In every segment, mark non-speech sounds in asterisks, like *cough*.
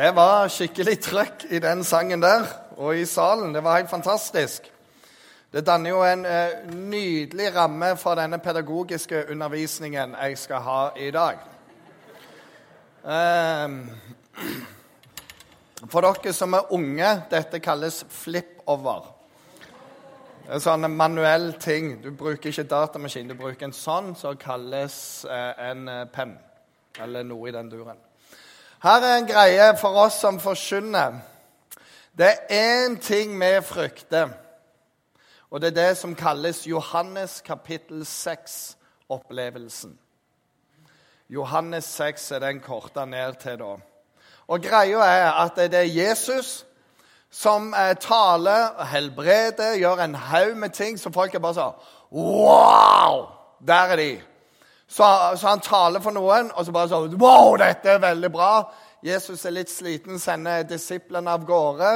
Det var skikkelig trøkk i den sangen der og i salen. Det var helt fantastisk. Det danner jo en eh, nydelig ramme for denne pedagogiske undervisningen jeg skal ha i dag. Eh, for dere som er unge, dette kalles flip-over. Det er sånn manuell ting. Du bruker ikke datamaskin, du bruker en sånn som kalles eh, en eh, penn. Eller noe i den duren. Her er en greie for oss som forkynner. Det er én ting vi frykter, og det er det som kalles Johannes kapittel 6-opplevelsen. Johannes 6 er den korta ned til da. Og greia er at det er Jesus som eh, taler, helbreder, gjør en haug med ting som folk er bare sånn Wow! Der er de. Så, så, han taler for noen, og så bare sånn Wow, dette er veldig bra. Jesus er litt sliten, sender disiplene av gårde.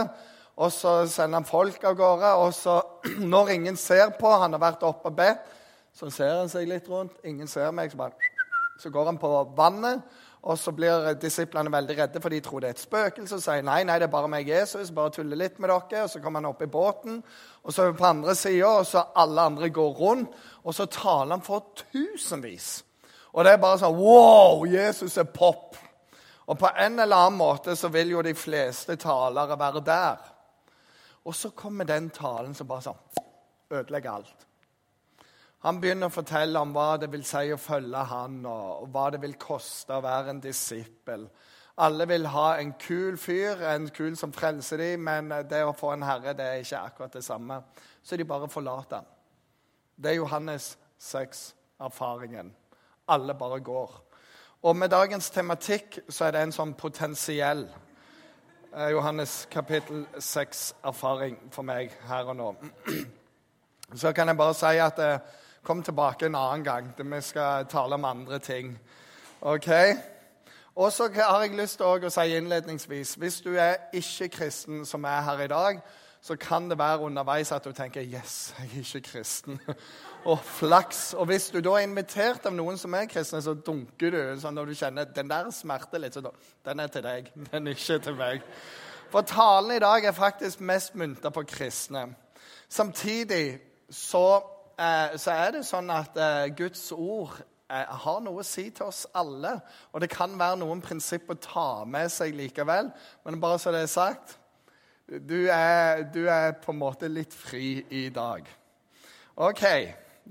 Og så sender han folk av gårde. Og så, *clears throat* når ingen ser på, han har vært oppe og bedt, så ser han seg litt rundt. Ingen ser meg. Så, bare, så går han på vannet. Og så blir disiplene veldig redde, for de tror det er et spøkelse. Og sier nei, nei, det er bare meg, Jesus. Bare tuller litt med dere. Og så kommer han opp i båten. Og så er vi på andre sida, og så alle andre går rundt. Og så taler han for tusenvis. Og det er bare sånn Wow, Jesus er pop. Og på en eller annen måte så vil jo de fleste talere være der. Og så kommer den talen som bare sånn ødelegger alt. Han begynner å fortelle om hva det vil si å følge han, og hva det vil koste å være en disippel. Alle vil ha en kul fyr, en kul som frelser dem, men det å få en herre det er ikke akkurat det samme. Så de bare forlater ham. Det er Johannes 6-erfaringen. Alle bare går. Og med dagens tematikk så er det en sånn potensiell eh, Johannes kapittel 6-erfaring for meg her og nå. *clears throat* Så kan jeg bare si at eh, Kom tilbake en annen gang. Vi skal tale om andre ting. Ok? Og så har jeg lyst til å si innledningsvis hvis du er ikke-kristen som er her i dag, så kan det være underveis at du tenker 'Yes, jeg er ikke kristen'. *laughs* og flaks. Og hvis du da er invitert av noen som er kristne, så dunker du sånn når du kjenner den der smerter litt. Så da, den er til deg, *laughs* den er ikke til meg. For talen i dag er faktisk mest mynta på kristne. Samtidig så så er det sånn at eh, Guds ord eh, har noe å si til oss alle. Og det kan være noen prinsipp å ta med seg likevel. Men bare så det er sagt du er, du er på en måte litt fri i dag. OK,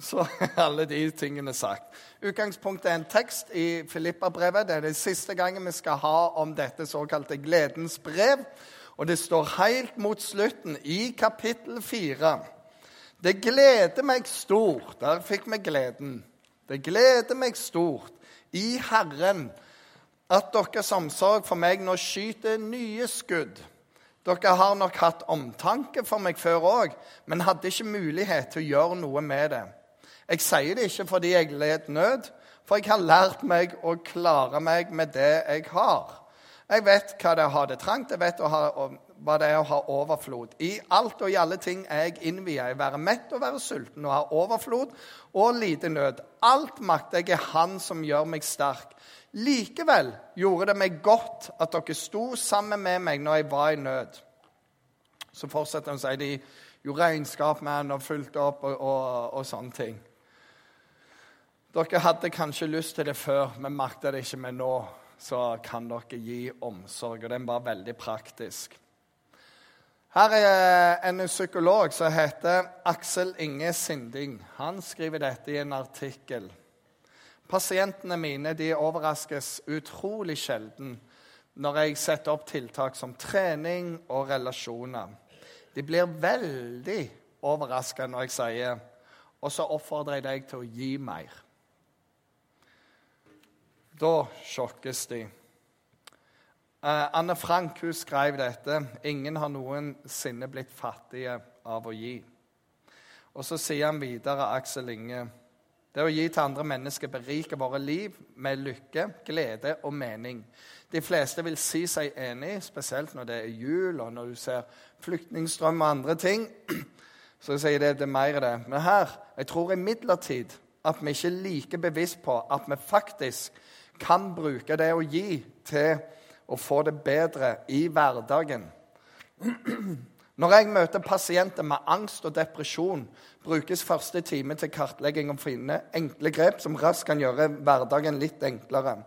så er *laughs* alle de tingene sagt. Utgangspunktet er en tekst i Filippa-brevet. Det er det siste gangen vi skal ha om dette såkalte gledens brev. Og det står helt mot slutten, i kapittel 4. Det gleder meg stort Der fikk vi gleden. Det gleder meg stort i Herren at deres omsorg for meg nå skyter nye skudd. Dere har nok hatt omtanke for meg før òg, men hadde ikke mulighet til å gjøre noe med det. Jeg sier det ikke fordi jeg led nød, for jeg har lært meg å klare meg med det jeg har. Jeg vet hva det er å ha det trangt, jeg vet å ha, hva det er å ha overflod. I alt og i alle ting er jeg innvia i være mett og være sulten, og ha overflod og lite nød. Alt makter jeg er Han som gjør meg sterk. Likevel gjorde det meg godt at dere sto sammen med meg når jeg var i nød. Så fortsetter han å si de gjorde regnskap med han og fulgte opp og, og, og sånne ting. Dere hadde kanskje lyst til det før, men makter det ikke med nå. Så kan dere gi omsorg. Og den var veldig praktisk. Her er en psykolog som heter Aksel Inge Sinding. Han skriver dette i en artikkel. Pasientene mine de overraskes utrolig sjelden når jeg setter opp tiltak som trening og relasjoner. De blir veldig overraska når jeg sier og så oppfordrer jeg deg til å gi mer. Da sjokkes de. Uh, Anne Frank hun skrev dette. Ingen har noensinne blitt fattige av å gi. Og så sier han videre, Aksel Inge Det å gi til andre mennesker beriker våre liv med lykke, glede og mening. De fleste vil si seg enig, spesielt når det er jul, og når du ser flyktningstrøm og andre ting. *clears throat* Så sier det det er mer det. Men her jeg tror imidlertid at vi ikke er like bevisst på at vi faktisk kan bruke det å gi til å få det bedre i hverdagen. *clears throat* Når jeg møter pasienter med angst og depresjon, brukes første time til kartlegging og finne enkle grep som raskt kan gjøre hverdagen litt enklere.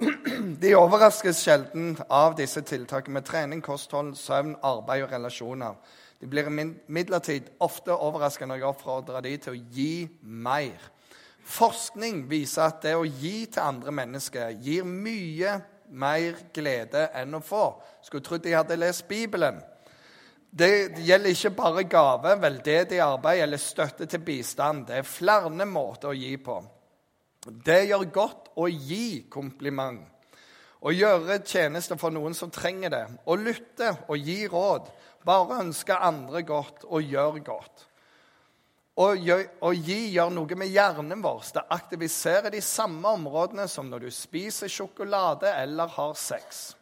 *clears throat* De overraskes sjelden av disse tiltakene med trening, kosthold, søvn, arbeid og relasjoner. De blir imidlertid ofte overrasket når jeg oppfordrer dem til å gi mer. Forskning viser at det å gi til andre mennesker gir mye mer glede enn å få. Skulle trodd de hadde lest Bibelen. Det gjelder ikke bare gave, veldedig arbeid eller støtte til bistand. Det er flere måter å gi på. Det gjør godt å gi kompliment. Å gjøre tjenester for noen som trenger det. Å lytte og gi råd. Bare ønske andre godt og gjøre godt. Å, gi gjør noe med hjernen vår. Det aktiviserer de samme områdene som når du spiser sjokolade eller har sex.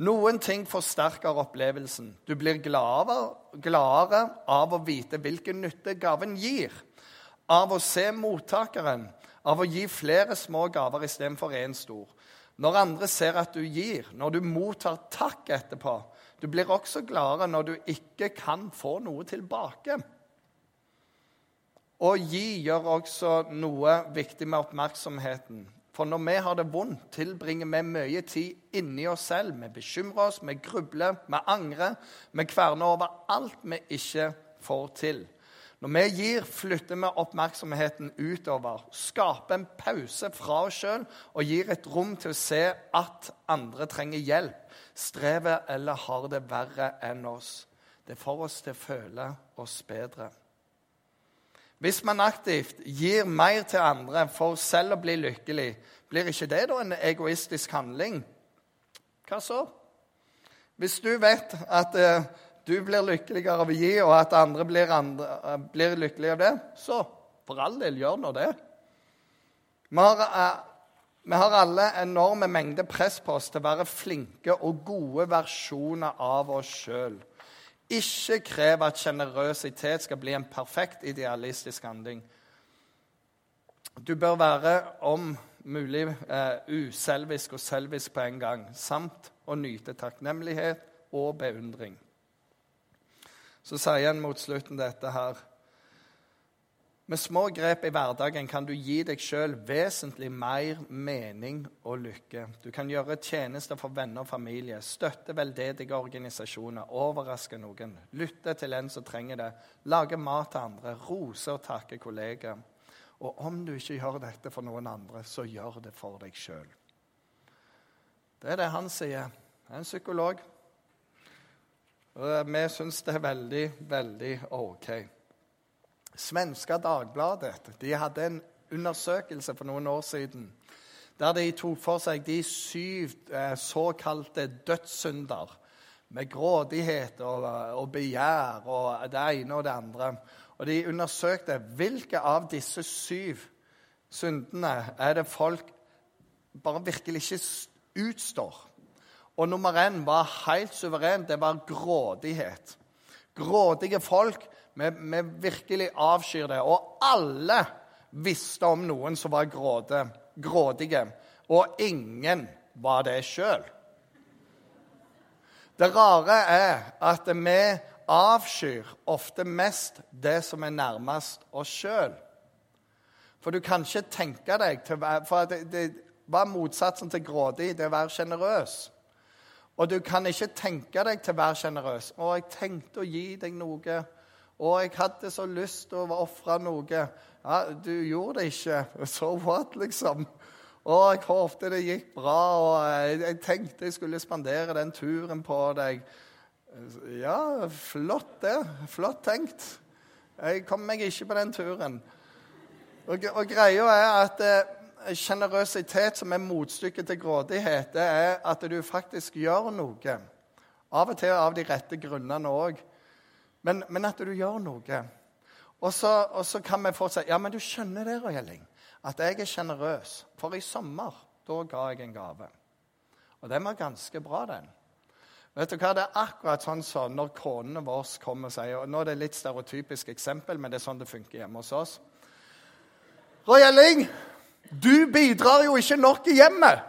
Noen ting forsterker opplevelsen. Du blir gladere, av å vite hvilken nytte gaven gir. Av å se mottakeren. Av å gi flere små gaver istedenfor én stor. Når andre ser at du gir, når du mottar takk etterpå. Du blir også gladere når du ikke kan få noe tilbake. Å gi gjør også noe viktig med oppmerksomheten. For når vi har det vondt, tilbringer vi mye tid inni oss selv. Vi bekymrer oss, vi grubler, vi angrer. Vi kverner over alt vi ikke får til. Når vi gir, flytter vi oppmerksomheten utover, skaper en pause fra oss sjøl og gir et rom til å se at andre trenger hjelp, strever eller har det verre enn oss. Det får oss til å føle oss bedre. Hvis man aktivt gir mer til andre for selv å bli lykkelig, blir ikke det da en egoistisk handling? Hva så? Hvis du vet at eh, du blir lykkeligere av å gi, og at andre blir, andre, uh, blir lykkelige av det, så for all del, gjør nå det. Vi har, eh, vi har alle enorme mengder press på oss til å være flinke og gode versjoner av oss sjøl. Ikke krev at sjenerøsitet skal bli en perfekt idealistisk handling. Du bør være om mulig uh, uselvisk og selvisk på en gang, samt å nyte takknemlighet og beundring. Så sier han mot slutten dette her med små grep i hverdagen kan du gi deg sjøl vesentlig mer mening og lykke. Du kan gjøre tjenester for venner og familie, støtte veldedige organisasjoner, overraske noen, lytte til en som trenger det, lage mat til andre, rose og takke kollegaer. Og om du ikke gjør dette for noen andre, så gjør det for deg sjøl. Det er det han sier. Han er en psykolog. Og vi syns det er veldig, veldig OK. Svenska Dagbladet de hadde en undersøkelse for noen år siden der de tok for seg de syv eh, såkalte dødssynder med grådighet og, og, begjær og det ene og det andre. Og De undersøkte hvilke av disse syv syndene er det folk bare virkelig ikke utstår. Og nummer én var helt suveren. Det var grådighet. Grådige folk vi, vi virkelig avskyr det. Og alle visste om noen som var gråde, grådige, og ingen var det sjøl. Det rare er at vi avskyr ofte mest det som er nærmest oss sjøl. For du kan ikke tenke deg til For det, det var motsatsen til grådig, det å være sjenerøs. Og du kan ikke tenke deg til å være sjenerøs. 'Å, jeg tenkte å gi deg noe.' Og jeg hadde så lyst til å ofre noe. Ja, du gjorde det ikke. *laughs* So what, liksom? Og jeg håpte det gikk bra, og jeg, tenkte jeg skulle spandere den turen på deg. Ja, flott det. Flott tenkt. Jeg kom meg ikke på den turen. Og, og greia er at eh, sjenerøsitet, som er motstykket til grådighet, det er at du faktisk gjør noe. Av og til av de rette grunnene òg. Men, men, at du gjør noe. Og så, og så kan vi fortsette. Ja, men du skjønner det, Røyeling, at jeg er sjenerøs. For i sommer, da ga jeg en gave. Og den var ganske bra, den. Vet du hva, Det er akkurat sånn som når konene våre kommer og sier og Nå er det litt stereotypisk eksempel, men det er sånn det funker hjemme hos oss. Røyeling, du bidrar jo ikke nok i hjemmet.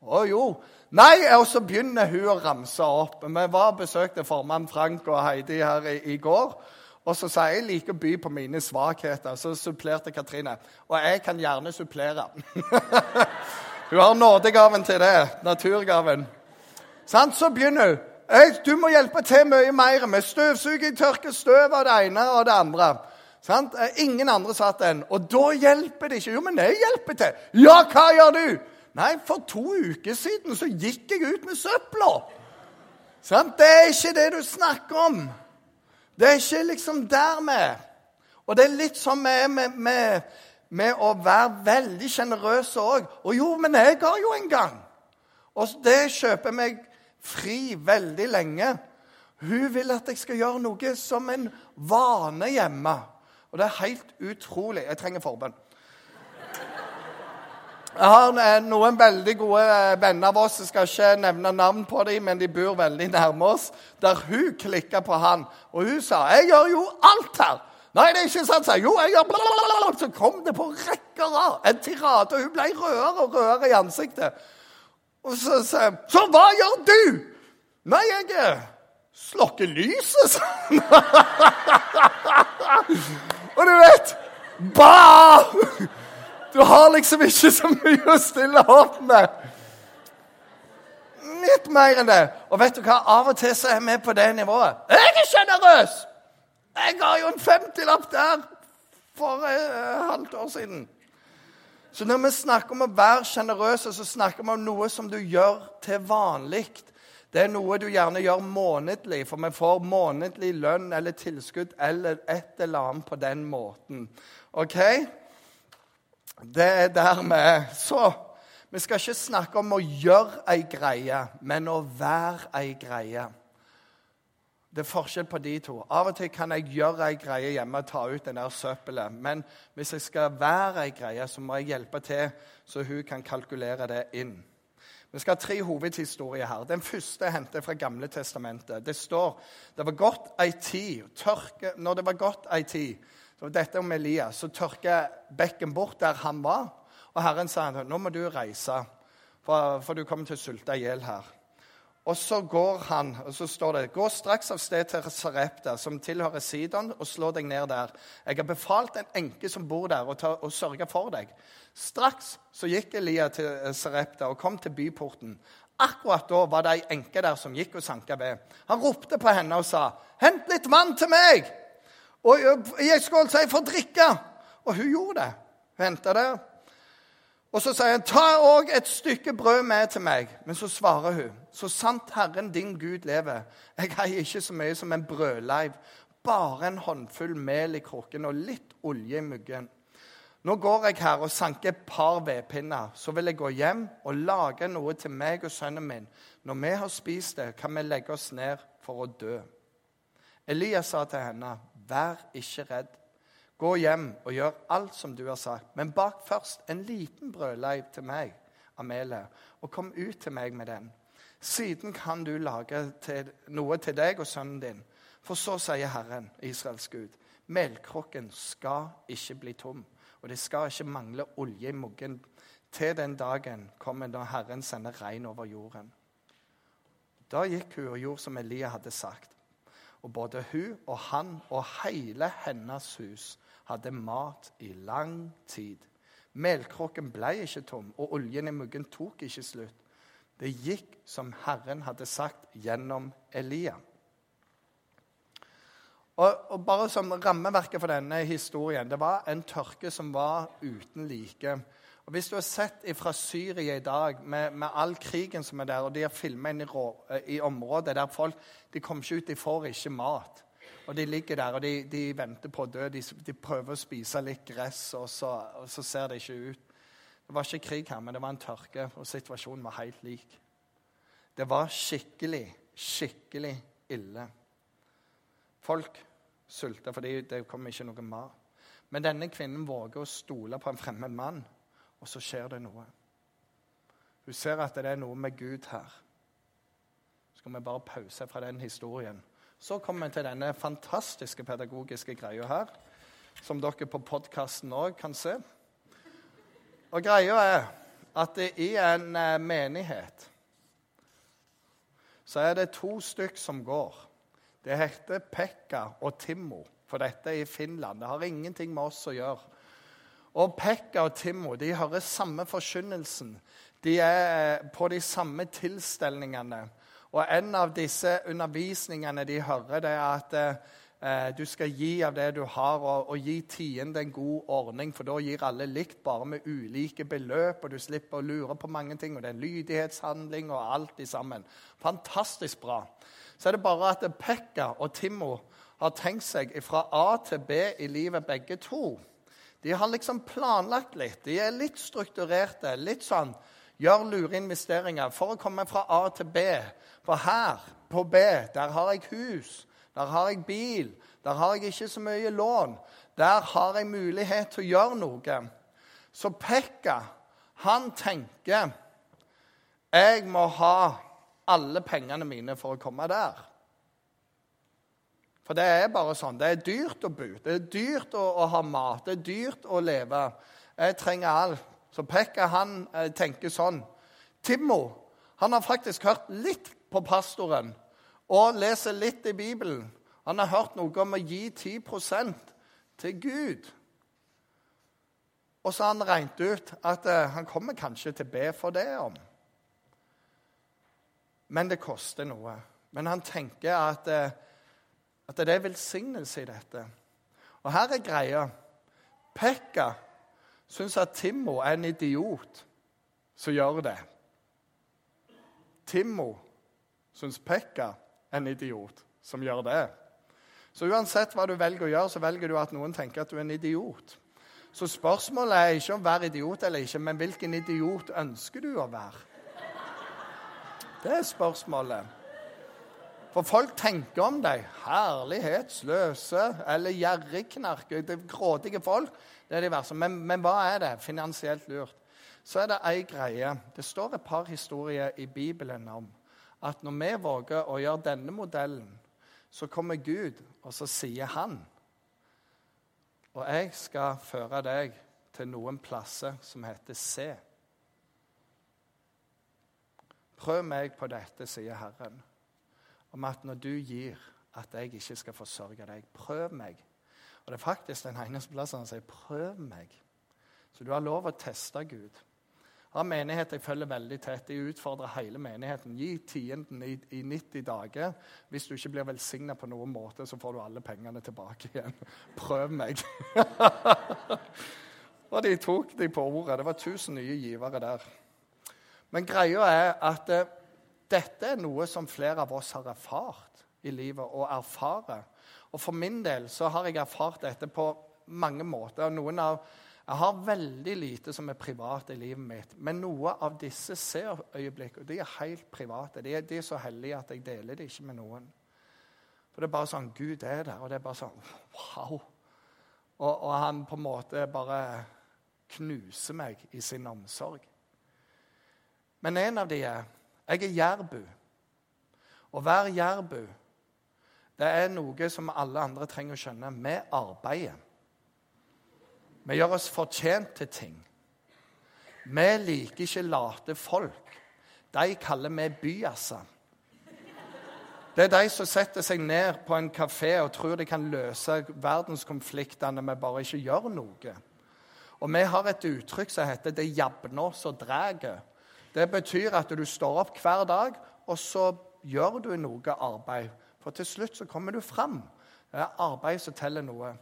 Å jo, Nei, og så begynner hun å ramse opp. Vi var besøkte formann Frank og Heidi her i, i går. Og så sa jeg jeg liker å by på mine svakheter. Så supplerte Katrine. Og jeg kan gjerne supplere. *laughs* hun har nådegaven til det. Naturgaven. Sånn, så begynner hun. Du må hjelpe til mye mer med støvsuging, tørke støv av det ene og det andre. Sant? Ingen andre satt den. Og da hjelper det ikke. Jo, men jeg hjelper til. Ja, hva gjør du? Nei, for to uker siden så gikk jeg ut med søpla. Det er ikke det du snakker om. Det er ikke liksom dermed. Og det er litt sånn med, med, med, med å være veldig sjenerøs òg. Og jo, men jeg har jo en gang. Og det kjøper meg fri veldig lenge. Hun vil at jeg skal gjøre noe som en vane hjemme. Og det er helt utrolig. Jeg trenger forbønn. Jeg har eh, noen veldig gode eh, venner av oss. Jeg skal ikke nevne navn på dem, men de bor veldig nærme oss. Der hun klikka på han, og hun sa 'Jeg gjør jo alt her'. Nei, det er ikke sant, sa Jo, jeg gjør blablabla. Så kom det på rekker av en tirade, og hun ble rødere og rødere i ansiktet. Og så sa hun 'Så hva gjør du?' Nei, jeg eh, slokker lyset, sa hun. *laughs* og du vet Ba! Du har liksom ikke så mye å stille opp med. Litt mer enn det. Og vet du hva? Av og til så er vi på det nivået. Jeg er sjenerøs! Jeg ga jo en 50-lapp der for et uh, halvt år siden. Så når vi snakker om å være sjenerøse, så snakker vi om noe som du gjør til vanlig. Det er noe du gjerne gjør månedlig, for vi får månedlig lønn eller tilskudd eller et eller annet på den måten. Ok? Det er der vi er. Så vi skal ikke snakke om å gjøre ei greie, men å være ei greie. Det er forskjell på de to. Av og til kan jeg gjøre ei greie hjemme og ta ut den der. Men hvis jeg skal være ei greie, så må jeg hjelpe til, så hun kan kalkulere det inn. Vi skal ha tre hovedhistorier her. Den første er hentet fra Gamle testamentet. Det står det var godt ei tid, tørke, når det var gått ei tid så dette om Elias. Så tørker bekken bort der han var. Og Herren sa nå må du reise, for, for du kommer til å sulte i hjel her. Og så går han, og så står det Gå straks av sted til Sarepta, som tilhører Sidon, og slå deg ned der. Jeg har befalt en enke som bor der, å sørge for deg. Straks så gikk Elia til Sarepta og kom til byporten. Akkurat da var det ei enke der som gikk og sanka ved. Han ropte på henne og sa, 'Hent litt vann til meg!' Og jeg skal si for drikke. Og hun gjorde det. Hun henta det. Og så sier han, 'Ta òg et stykke brød med til meg.' Men så svarer hun, 'Så sant Herren din Gud lever, jeg eier ikke så mye som en brødleiv, bare en håndfull mel i krukken og litt olje i muggen.' Nå går jeg her og sanker et par vedpinner. Så vil jeg gå hjem og lage noe til meg og sønnen min. Når vi har spist det, kan vi legge oss ned for å dø. Elias sa til henne, Vær ikke redd. Gå hjem og gjør alt som du har sagt, men bak først en liten brødleiv til meg, Amelie, og kom ut til meg med den. Siden kan du lage til, noe til deg og sønnen din. For så sier Herren, Israels Gud, melkrukken skal ikke bli tom, og det skal ikke mangle olje i muggen til den dagen kommer da Herren sender regn over jorden. Da gikk hun og gjorde som Elia hadde sagt. Og både hun og han og hele hennes hus hadde mat i lang tid. Melkråken ble ikke tom, og oljen i muggen tok ikke slutt. Det gikk som Herren hadde sagt gjennom Elia. Og, og bare som rammeverket for denne historien Det var en tørke som var uten like. Og Hvis du har sett fra Syria i dag, med, med, all krigen som er der, og de har filma inn i, eh, i, området der folk de kommer ikke ut, de får ikke mat. Og De ligger der og de, de venter på å dø. De, de, prøver å spise litt gress, og så, og så, ser det ikke ut. Det var ikke krig her, men det var en tørke, og situasjonen var helt lik. Det var skikkelig, skikkelig ille. Folk sulta fordi det kom ikke noe mat. Men denne kvinnen våger å stole på en fremmed mann og så skjer det noe. Hun ser at det er noe med Gud her. Skal vi bare pause fra den historien. Så kommer vi til denne fantastiske pedagogiske greia her, som dere på podkasten òg kan se. Og greia er at i en eh, menighet så er det to stykk som går. Det heter Pekka og Timmo, for dette er i Finland. Det har ingenting med oss å gjøre. Og Pekka og Timmo de hører samme forkynnelsen. De er på de samme tilstelningene. Og en av disse undervisningene de hører, det er at eh, du skal gi av det du har, og, og gi tiende en god ordning, for da gir alle likt, bare med ulike beløp, og du slipper å lure på mange ting. Og det er en lydighetshandling og alt i sammen. Fantastisk bra. Så er det bare at Pekka og Timmo har tenkt seg fra A til B i livet, begge to. De har liksom planlagt litt. De er litt strukturerte. Litt sånn gjør lure investeringer for å komme fra A til B. For her, på B, der har jeg hus, der har jeg bil, der har jeg ikke så mye lån. Der har jeg mulighet til å gjøre noe. Så Pekka, han tenker jeg må ha alle pengene mine for å komme der. For det er bare sånn. Det er dyrt å bo. Det er dyrt å, å ha mat. Det er dyrt å leve. Jeg trenger alt. Så Pekka han eh, tenker sånn. Timmo han har faktisk hørt litt på pastoren og leser litt i Bibelen. Han har hørt noe om å gi 10% til Gud. Og så har han regnet ut at eh, han kommer kanskje til å be for det om. Men det koster noe. Men han tenker at eh, at det er velsignelse i dette. Og her er greia. Pekka syns at Timmo er en idiot som gjør det. Timmo syns Pekka er en idiot som gjør det. Så uansett hva du velger å gjøre, så velger du at noen tenker at du er en idiot. Så spørsmålet er ikke om å være idiot eller ikke, men hvilken idiot ønsker du å være? Det er spørsmålet. For folk tenker om deg herlighetsløse eller gjerrigknark. Grådige folk. Det er de verste. Men, men, hva er det? Finansielt lurt. Så er det ei greie. Det står et par historier i Bibelen om at når vi våger å gjøre denne modellen, så kommer Gud, og så sier han Og jeg skal føre deg til noen plasser som heter C. Prøv meg på dette, sier Herren om at når du gir, at jeg ikke skal forsørge deg. Prøv meg. Og Det er faktisk den eneste plassen han sier 'prøv meg'. Så du har lov å teste Gud. Har menighet jeg følger veldig tett. Jeg utfordrer hele menigheten. Gi tienden i, i 90 dager. Hvis du ikke blir velsigna på noen måte, så får du alle pengene tilbake igjen. *laughs* Prøv meg. *laughs* og de tok de på ordet. Det var 1000 nye givere der. Men greia er at eh, dette er noe som flere av oss har erfart i livet, og erfarer. Og for min del så har jeg erfart dette på mange måter. Noen av, jeg har veldig lite som er privat i livet mitt, men noe av disse ser-øyeblikk og de er helt private. De er, de er, så hellige at jeg deler det ikke med noen. For det er bare sånn Gud er der, og det er bare sånn Wow! Og, og han på en måte bare knuser meg i sin omsorg. Men en av de er jeg er jærbu. Å være jærbu det er noe som alle andre trenger å skjønne. Vi arbeider. Vi gjør oss fortjent til ting. Vi liker ikke late folk. De kaller vi byasser. Det er de som setter seg ned på en kafé og tror de kan løse verdenskonfliktene med bare ikke gjøre noe. Og vi har et uttrykk som heter 'det jabner som drar'. Det betyr at du står opp hver dag, og så gjør du noe arbeid. For til slutt så kommer du fram. Det er arbeid som teller noe.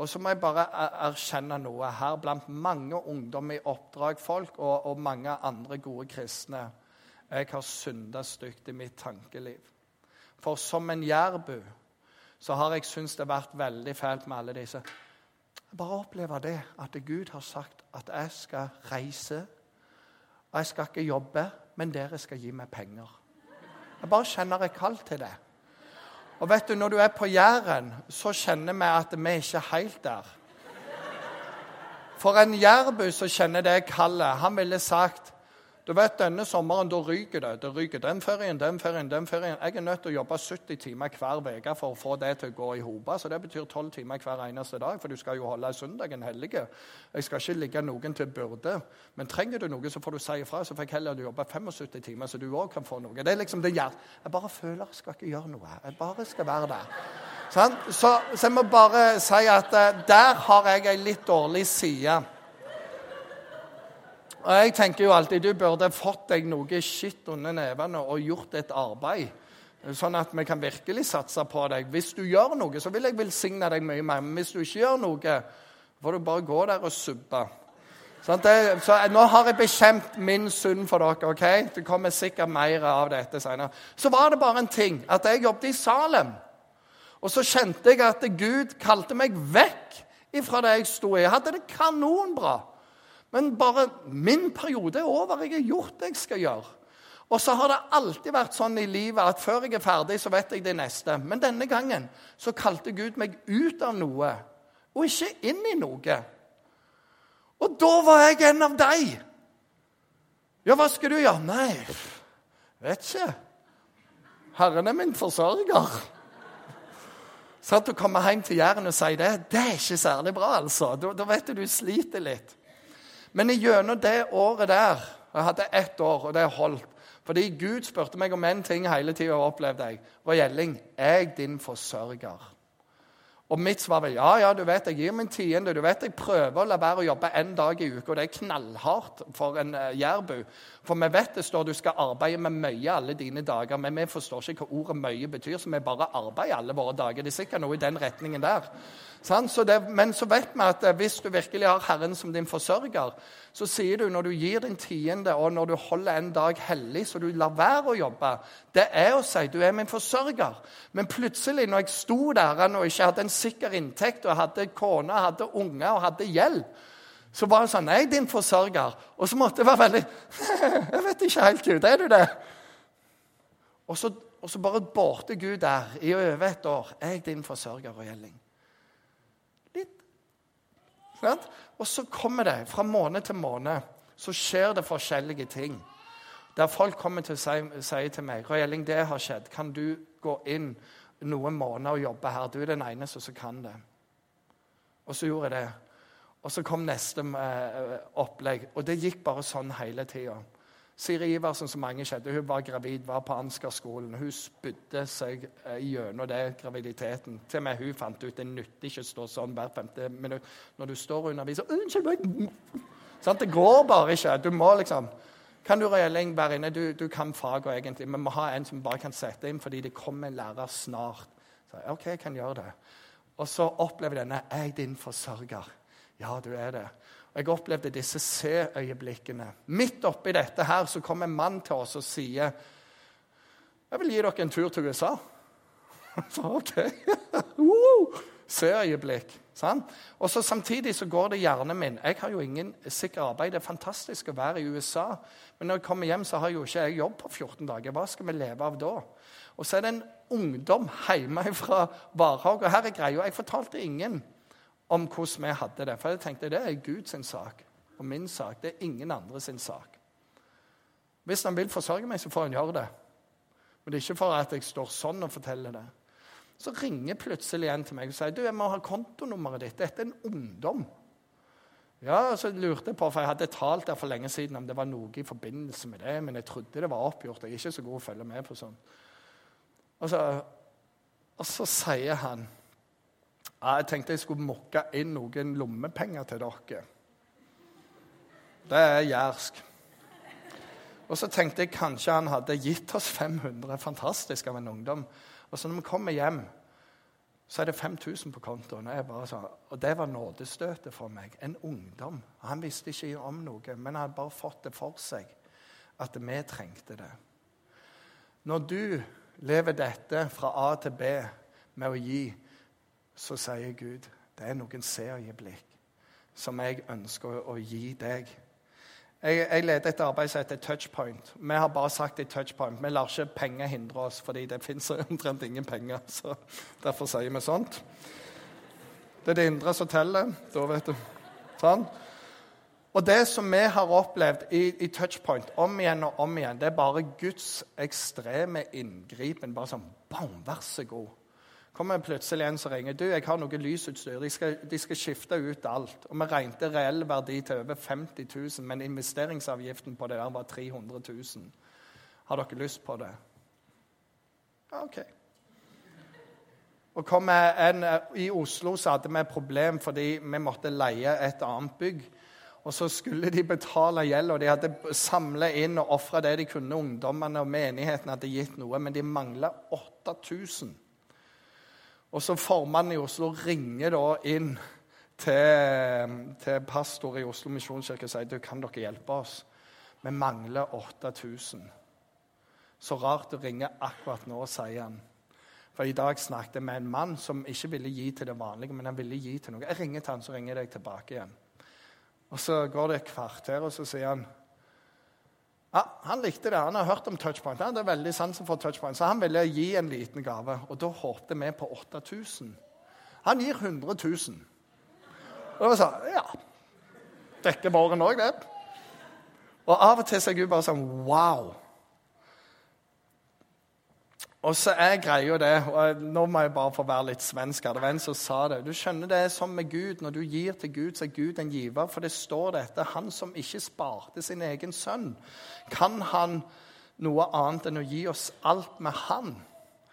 Og så må jeg bare erkjenne noe her blant mange ungdom i oppdrag, folk og, og mange andre gode kristne. Jeg har synda stygt i mitt tankeliv. For som en jærbu så har jeg syntes det har vært veldig fælt med alle disse. Jeg bare opplever det, at Gud har sagt at jeg skal reise jeg skal ikke jobbe, men dere skal gi meg penger. Jeg bare kjenner jeg kall til det. Og vet du, Når du er på Jæren, så kjenner vi at vi ikke er helt der. For en jærbu som kjenner det kallet, han ville sagt Du vet, Denne sommeren da ryker det. Det ryker den ferien, den ferien, den ferien. Jeg er nødt til å jobbe 70 timer hver uke for å få det til å gå i hop. Så det betyr 12 timer hver eneste dag, for du skal jo holde søndagen hellig. Jeg skal ikke ligge noen til byrde. Men trenger du noe, så får du si ifra. Så får jeg heller jobbe 75 timer, så du òg kan få noe. Det er liksom det gjør. Jeg bare føler jeg skal ikke gjøre noe. Jeg bare skal være der. Sånn? Så, så, jeg må bare si at uh, der har jeg ei litt dårlig side. Og jeg tenker jo alltid du burde fått deg noe skitt under nevene og gjort et arbeid. Sånn at vi kan virkelig satse på deg. Hvis du gjør noe, så vil jeg velsigne deg mye mer. Men hvis du ikke gjør noe, får du bare gå der og subbe. Sånn, det, så nå har jeg bekjent min synd for dere. ok? Det kommer sikkert mer av dette senere. Så var det bare en ting. At jeg jobbet i Salem. Og så kjente jeg at Gud kalte meg vekk ifra det jeg sto i. Jeg hadde det kanonbra. Men bare min periode er over. Jeg har gjort det jeg skal gjøre. Og så har det alltid vært sånn i livet at før jeg er ferdig, så vet jeg det neste. Men denne gangen så kalte Gud meg ut av noe, og ikke inn i noe. Og da var jeg en av deg. Ja, hva skal du gjøre? Nei, vet ikke. Herren er min forsørger. Så at du kommer hjem til Jæren og sier det, det er ikke særlig bra, altså. Da, da vet du du sliter litt. Men gjennom det året der Jeg hadde ett år, og det holdt. Fordi Gud spurte meg om én ting hele tida, opplevde jeg. Roy Gjelling, er jeg din forsørger? Og mitt svar var ja, ja, du vet, jeg gir min tiende. Du vet, jeg prøver å la være å jobbe én dag i uka, det er knallhardt for en uh, jærbu. For vi vet det står du skal arbeide med mye alle dine dager, men vi forstår ikke hva ordet 'mye' betyr, så vi bare arbeider alle våre dager. Det er sikkert noe i den retningen der. Så det, men så vet vi at eh, hvis du virkelig har Herren som din forsørger, så sier du når du gir din tiende, og når du holder en dag hellig så du lar være å jobbe, det er å si du er min forsørger. Men plutselig, når jeg sto der og ikke hadde en sikker inntekt, og hadde kone, hadde unger og hadde gjeld, så var det sånn Nei, din forsørger. Og så måtte jeg være veldig *laughs* Jeg vet ikke helt, Gud. Er du det? Og så, og så bare borte Gud der i over et år. Er jeg din forsørger og Og så kommer det, fra måned til måned, så skjer det forskjellige ting. Der folk kommer til å si, si til meg Røyeling, det har skjedd. Kan du gå inn noen måneder og jobbe her? Du er den eneste som kan det. Og så gjorde jeg det. Og så kom neste eh, opplegg. Og det gikk bare sånn hele tida. Siri Iversen, som mange kjente, hun var gravid, var på Ansgar-skolen. Hun spydde seg eh, gjennom det graviditeten. Til og med hun fant ut det nytter ikke å stå sånn hvert femte minutt. Når du står og underviser Unnskyld meg! Sånn, det går bare ikke. Du må liksom Kan du Røyeling være inne? Du, du kan fagene egentlig. Vi må ha en som bare kan sette inn, fordi det kommer en lærer snart. Så, OK, jeg kan gjøre det. Og så opplever denne Er jeg din forsørger? Ja, du er det. Og Jeg opplevde disse se-øyeblikkene. Midt oppi dette her så kom en mann til oss og sier jeg vil gi dere en tur til USA. *laughs* Så OK. *laughs* Se-øyeblikk. Sånn? Og så Samtidig så går det hjernen min. Jeg har jo ingen sikker arbeid. Det er fantastisk å være i USA. Men når jeg kommer hjem, så har jo ikke jeg jobb på 14 dager. Hva skal vi leve av da? Og så er det en ungdom hjemme fra Varhaug. Og her er greia. Jeg fortalte ingen om hvordan vi hadde det. For jeg tenkte det er Guds sak og min sak. Det er ingen andre sin sak. Hvis han vil forsørge meg, så får han gjøre det. Men det er ikke for at jeg står sånn og forteller det. Så ringer plutselig en til meg og sier du, jeg må ha kontonummeret ditt. Dette er en ungdom. Ja, så lurte jeg på, for Jeg hadde talt der for lenge siden om det var noe i forbindelse med det, men jeg trodde det var oppgjort. Jeg er ikke så god å følge med på sånn. Og så, og så sier han jeg tenkte jeg skulle mokke inn noen lommepenger til dere. Det er jærsk. Og så tenkte jeg kanskje han hadde gitt oss 500. Fantastisk av en ungdom. Og så når vi kommer hjem, så er det 5000 på kontoen. Og, Sånn, og det var nådestøtet for meg. En ungdom. Han visste ikke om noe, men han hadde bare fått det for seg at vi trengte det. Når du lever dette fra A til B med å gi, så sier Gud det er noen serieblikk som jeg ønsker å gi deg. Jeg, jeg leder et arbeid som heter Touchpoint. Vi har bare sagt et touchpoint. Vi lar ikke penger hindre oss, fordi det fins *laughs* omtrent ingen penger. så Derfor sier vi sånt. Det er det indre som teller. Da vet du. Sånn. Og det som vi har opplevd i, i Touchpoint om igjen og om igjen, det er bare Guds ekstreme inngripen. Bare sånn bam, vær så god. Kommer plutselig en som ringer. Du, jeg har noe lysutstyr. De skal, de skal skifte ut alt. Og vi regnet reell verdi til over 50 000, men investeringsavgiften på det der var 300 000. Har dere lyst på det? Ja, OK. Og kom en, I Oslo så hadde vi et problem fordi vi måtte leie et annet bygg. Og så skulle de betale gjeld, og de hadde samla inn og ofra det de kunne. Ungdommene og menigheten hadde gitt noe, men de mangla 8000. Og så formannen i Oslo ringer da inn til, til pastor i Oslo misjonskirke og sier du, kan dere hjelpe oss. Vi mangler 8000. Så rart du ringer akkurat nå, sier han. For I dag snakket jeg med en mann som ikke ville gi til det vanlige, men han ville gi til noe. Jeg ringer til han, så ringer jeg deg tilbake igjen. Og Så går det et kvarter, og så sier han ja, Han likte det. Han har hørt om touchpoint. Han hadde veldig sansen for touchpoint, Så han ville gi en liten gave. Og da håpte vi på 8000. Han gir 100 000. Og da sa sånn Ja. Dekker våren òg, det. Og av og til så er Gud bare sånn Wow! Og så er greia det og Nå må jeg bare få være litt svensk. Det var en som sa det. Du skjønner det er sånn med Gud. Når du gir til Gud, så er Gud en giver. For det står dette Han som ikke sparte sin egen sønn, kan han noe annet enn å gi oss alt med Han?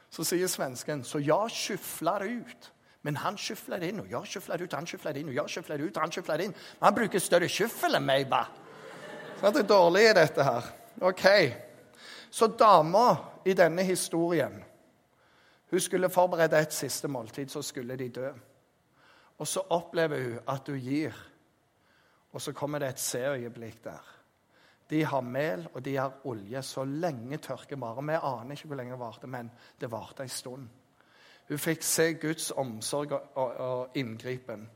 Så sier svensken, så jeg skyfler det ut. Men han skyfler det inn, og jeg skyfler det ut, han skyfler det inn, og jeg skyfler det ut, han skyfler det inn. Men han bruker større skyffel enn meg, ba. Så det er dårlig i dette her. Ok. Så dama i denne historien Hun skulle forberede et siste måltid, så skulle de dø. Og så opplever hun at hun gir, og så kommer det et seøyeblikk der. De har mel, og de har olje. Så lenge tørke varer. Vi aner ikke hvor lenge det varte, men det varte en stund. Hun fikk se Guds omsorg og inngripen.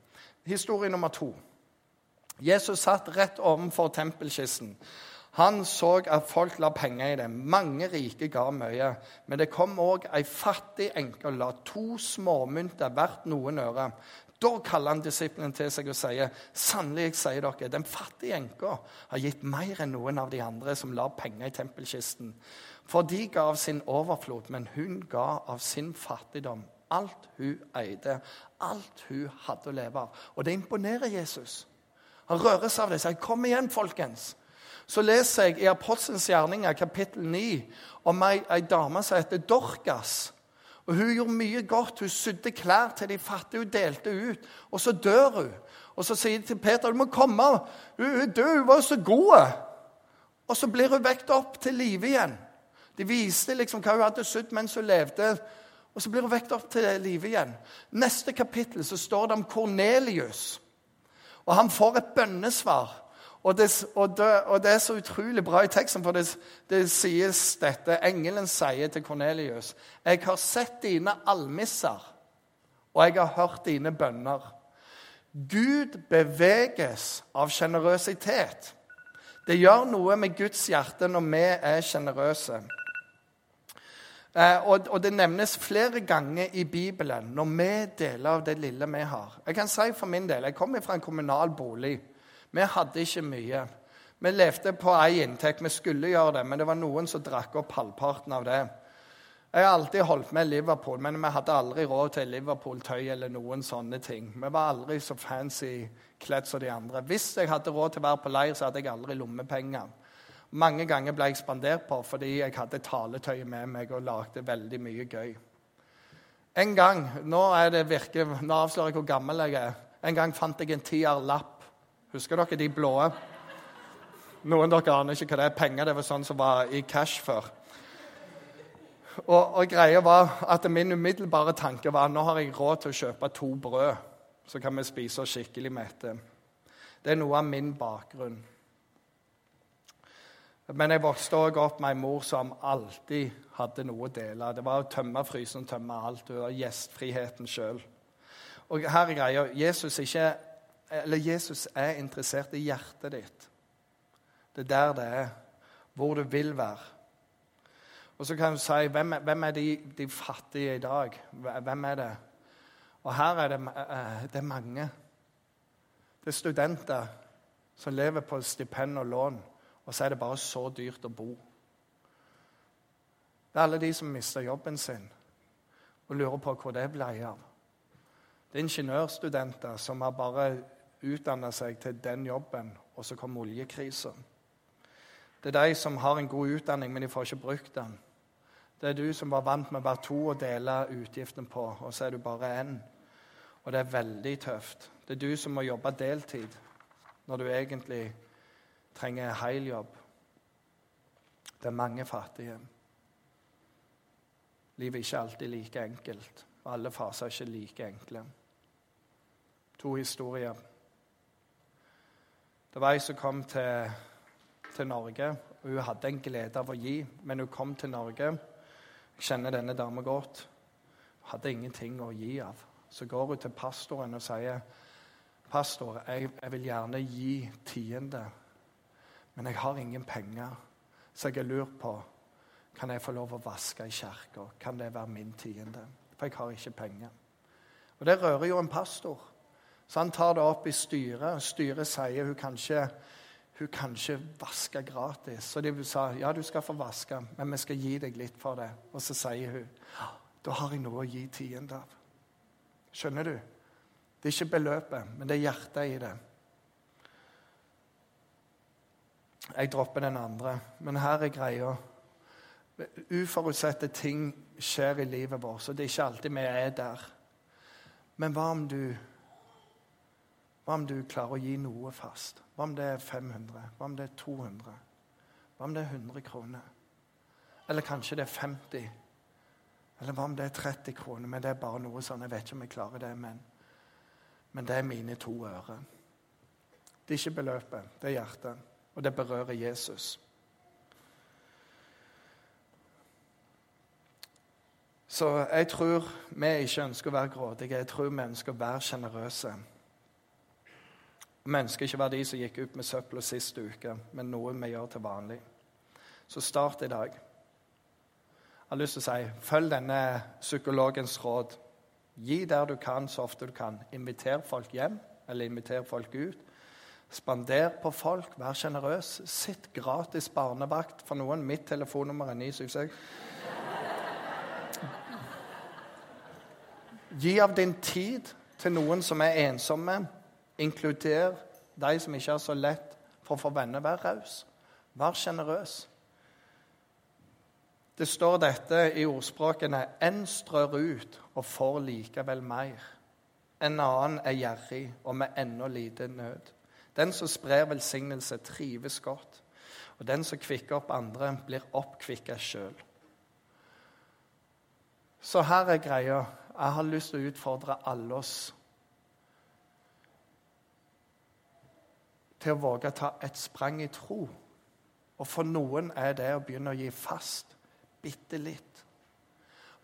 Historie nummer to. Jesus satt rett ovenfor tempelkisten. Han så at folk la penger i det. Mange rike ga mye. Men det kom òg ei fattig enke og la to småmynter hvert noen øre. Da kaller han disiplene til seg og sier, 'Sannelig, sier dere, den fattige enka har gitt mer enn noen av de andre som la penger i tempelkisten.' For de ga av sin overflod, men hun ga av sin fattigdom. Alt hun eide, alt hun hadde å leve av. Og det imponerer Jesus. Han rører seg av det og sier, 'Kom igjen, folkens.' Så leser jeg i Apostelens gjerninger, kapittel 9, om ei, ei dame som heter Dorcas. Og Hun gjorde mye godt. Hun sydde klær til de fattige, hun delte ut. Og så dør hun. Og Så sier de til Peter du må komme. Hun hun dør, hun var jo så god. Og så blir hun vekt opp til live igjen. De viste liksom hva hun hadde sydd mens hun levde. Og så blir hun vekt opp til live igjen. Neste kapittel så står det om Kornelius. Og han får et bønnesvar. Og det, og, det, og det, er så utrolig bra i teksten, for det, det sies dette Engelen sier til Kornelius.: Jeg har sett dine almisser, og jeg har hørt dine bønner. Gud beveges av sjenerøsitet. Det gjør noe med Guds hjerte når vi er sjenerøse. Eh, og, og, det nevnes flere ganger i Bibelen når vi deler av det lille vi har. Jeg kan si for min del, jeg kommer fra en kommunal bolig. Vi hadde ikke mye. Vi levde på én inntekt. Vi skulle gjøre det, men det var noen som drakk opp halvparten av det. Jeg har alltid holdt med Liverpool, men vi hadde aldri råd til Liverpool-tøy eller noen sånne ting. Vi var aldri så fancy kledd som de andre. Hvis jeg hadde råd til å være på leir, så hadde jeg aldri lommepenger. Mange ganger ble jeg spandert på fordi jeg hadde taletøy med meg og lagde veldig mye gøy. En gang nå, er det virke, nå avslører jeg hvor gammel jeg er. En gang fant jeg en tier-lapp Husker dere de blå? Noen av dere aner ikke hva det er. Penger det var sånn som var i cash før. Og, og greia var at Min umiddelbare tanke var nå har jeg råd til å kjøpe to brød. Så kan vi spise oss skikkelig mette. Det er noe av min bakgrunn. Men jeg vokste også opp med en mor som alltid hadde noe å dele. Det var å tømme frysen, tømme alt. Det var gjestfriheten sjøl. Og her er greia Jesus ikke eller Jesus er interessert i hjertet ditt. Det er der det er. Hvor du vil være. Og så kan du si hvem hvem er de, de, fattige i dag? Hvem er det? Og her er det, eh, det er mange. Det er studenter. som lever på stipend og lån, og så er det bare så dyrt å bo. Det er alle de som mister jobben sin og lurer på hvor det ble av. Det er ingeniørstudenter som har bare utdanna seg til den jobben, og så kom oljekrisen. Det er de som har en god utdanning, men de får ikke brukt den. Det er du som var vant med å to og dele utgiften på, og så er du bare én. Og det er veldig tøft. Det er du som må jobbe deltid når du egentlig trenger hel jobb. Det er mange fattige. Livet er ikke alltid like enkelt. Alle faser er ikke like enkle. To historier. Det var ei som kom til, til, Norge. og Hun hadde en glede av å gi, men hun kom til Norge. Jeg kjenner denne dama godt. Hun hadde ingenting å gi av. Så går hun til pastoren og sier, 'Pastor, jeg, jeg vil gjerne gi tiende, men jeg har ingen penger.' Så jeg har lurt på kan jeg få lov å vaske i kirka. Kan det være min tiende? For jeg har ikke penger. Og Det rører jo en pastor. Så han tar det opp i styret. Styret sier hun kan ikke, hun kan ikke vaske gratis. Så de sa ja, du skal få vaske, men vi skal gi deg litt for det. Og så sier hun da har jeg noe å gi tiende av. Skjønner du? Det er ikke beløpet, men det er hjertet i det. Jeg dropper den andre, men her er greia. Uforutsette ting skjer i livet vårt, så det er ikke alltid vi er der. Men hva om du hva om du klarer å gi noe fast? Hva om det er 500? Hva om det er 200? Hva om det er 100 kroner? Eller kanskje det er 50? Eller hva om det er 30 kroner? Men det er bare noe sånn. Jeg vet ikke om jeg klarer det, men, men det er mine to øre. Det er ikke beløpet, det er hjertet. Og det berører Jesus. Så jeg tror vi ikke ønsker å være grådige. Jeg tror vi ønsker å være sjenerøse. Vi ønsker ikke var de som gikk ut med søpla sist uke, men noe vi gjør til vanlig. Så start i dag. Jeg har lyst til å si følg denne psykologens råd. Gi der du kan, så ofte du kan. Inviter folk hjem, eller inviter folk ut. Spander på folk, vær sjenerøs. Sitt gratis barnevakt for noen. Mitt telefonnummer er 976. Gi av din tid til noen som er ensomme. Inkluder de som ikke har så lett for å få venner. Vær raus. Vær sjenerøs. Det står dette i ordspråkene En strør ut og får likevel mer. En annen er gjerrig og med ennå lite nød. Den som sprer velsignelse, trives godt. Og den som kvikker opp andre, blir oppkvikka sjøl. Så her er greia. Jeg har lyst til å utfordre alle oss til å våge å ta et sprang i tro. Og for noen er det å begynne å gi fast bitte litt.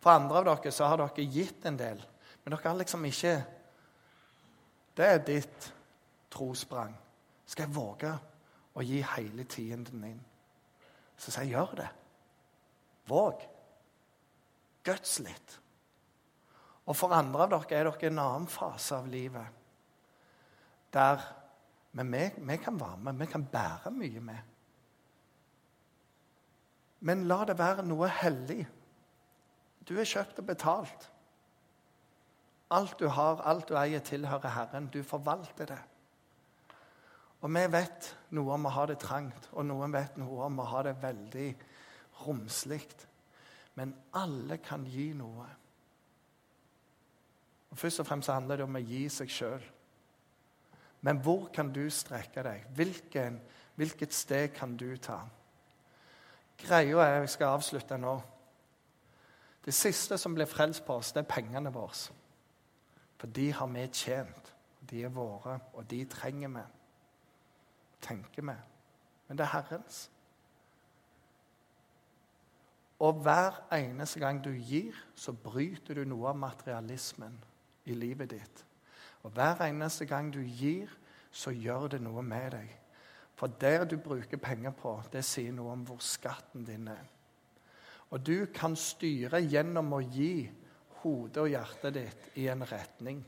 For andre av dere så har dere gitt en del, men dere har liksom ikke Det er ditt trosprang. Skal jeg våge å gi hele tienden din? Så sier jeg gjør det. Våg. Guts litt. Og for andre av dere er dere i en annen fase av livet der Men vi, vi kan være med, vi kan bære mye med. Men la det være noe hellig. Du er kjøpt og betalt. Alt du har, alt du eier, tilhører Herren. Du forvalter det. Og vi vet noe om å ha det trangt, og noen vet noe om å ha det veldig romslig. Men alle kan gi noe. Og Først og fremst handler det om å gi seg sjøl. Men hvor kan du strekke deg? Hvilken, hvilket steg kan du ta? Greia er Jeg skal avslutte nå. Det siste som blir frelst på oss, det er pengene våre. For de har vi tjent. De er våre, og de trenger vi. Tenker vi. Men det er Herrens. Og hver eneste gang du gir, så bryter du noe av materialismen i livet ditt. Og hver eneste gang du gir, så gjør det noe med deg. For det du bruker penger på, det sier noe om hvor skatten din er. Og du kan styre gjennom å gi hodet og hjertet ditt i en retning.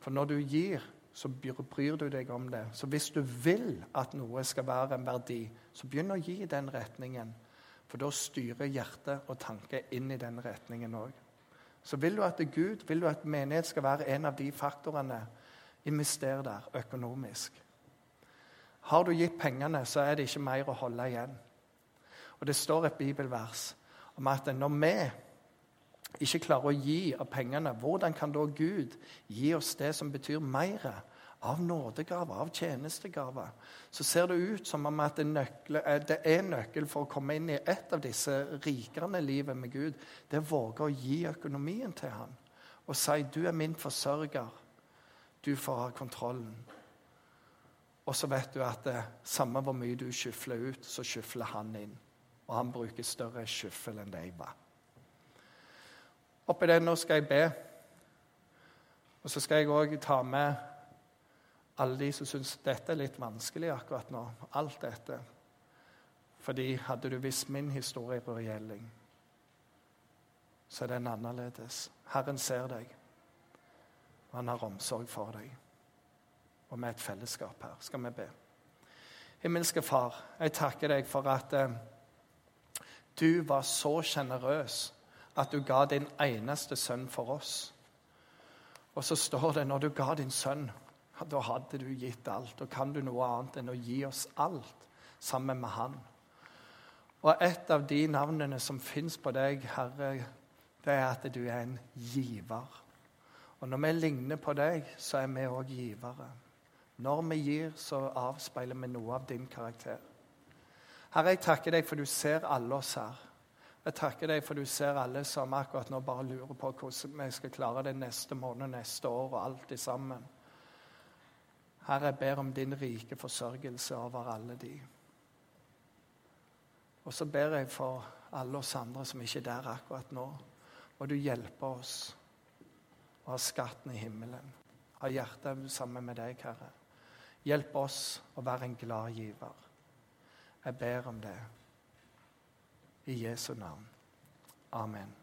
For når du gir, så bryr du deg om det. Så hvis du vil at noe skal være en verdi, så begynn å gi den retningen. For da styrer hjertet og tanke inn i den retningen òg. Så vil du at Gud, vil du at menighet skal være en av de faktorene, invester der økonomisk. Har du gitt pengene, så er det ikke mer å holde igjen. Og Det står et bibelvers om at når vi ikke klarer å gi av pengene, hvordan kan da Gud gi oss det som betyr mer? Av nådegaver, av tjenestegaver. Så ser det ut som om at det, nøkle, eh, det er nøkkel for å komme inn i et av disse rikerne livet med Gud. Det er å våge å gi økonomien til ham og si 'Du er min forsørger. Du får ha kontrollen'. Og så vet du at det, samme hvor mye du skyfler ut, så skyfler han inn. Og han bruker større skyffel enn deg var. Oppi det nå skal jeg be. Og så skal jeg òg ta med alle de som syns dette er litt vanskelig akkurat nå. Alt dette. Fordi hadde du visst min historie på gjelling, så er den annerledes. Herren ser deg, og han har omsorg for deg. Og med et fellesskap her skal vi be. Himmelske Far, jeg takker deg for at eh, du var så sjenerøs at du ga din eneste sønn for oss. Og så står det når du ga din sønn, da hadde du gitt alt. Og kan du noe annet enn å gi oss alt sammen med Han? Og et av de navnene som fins på deg, Herre, det er at du er en giver. Og når vi ligner på deg, så er vi òg givere. Når vi gir, så avspeiler vi noe av din karakter. Herre, jeg takker deg for du ser alle oss her. Jeg takker deg for du ser alle som akkurat nå bare lurer på hvordan vi skal klare det neste måned, neste år og alt sammen. Herre, jeg ber om din rike forsørgelse over alle de. Og så ber jeg for alle oss andre som ikke er der akkurat nå. Og du hjelper oss å ha skatten i himmelen. Ha hjertet sammen med deg, Herre. Hjelp oss å være en glad giver. Jeg ber om det. I Jesu navn. Amen.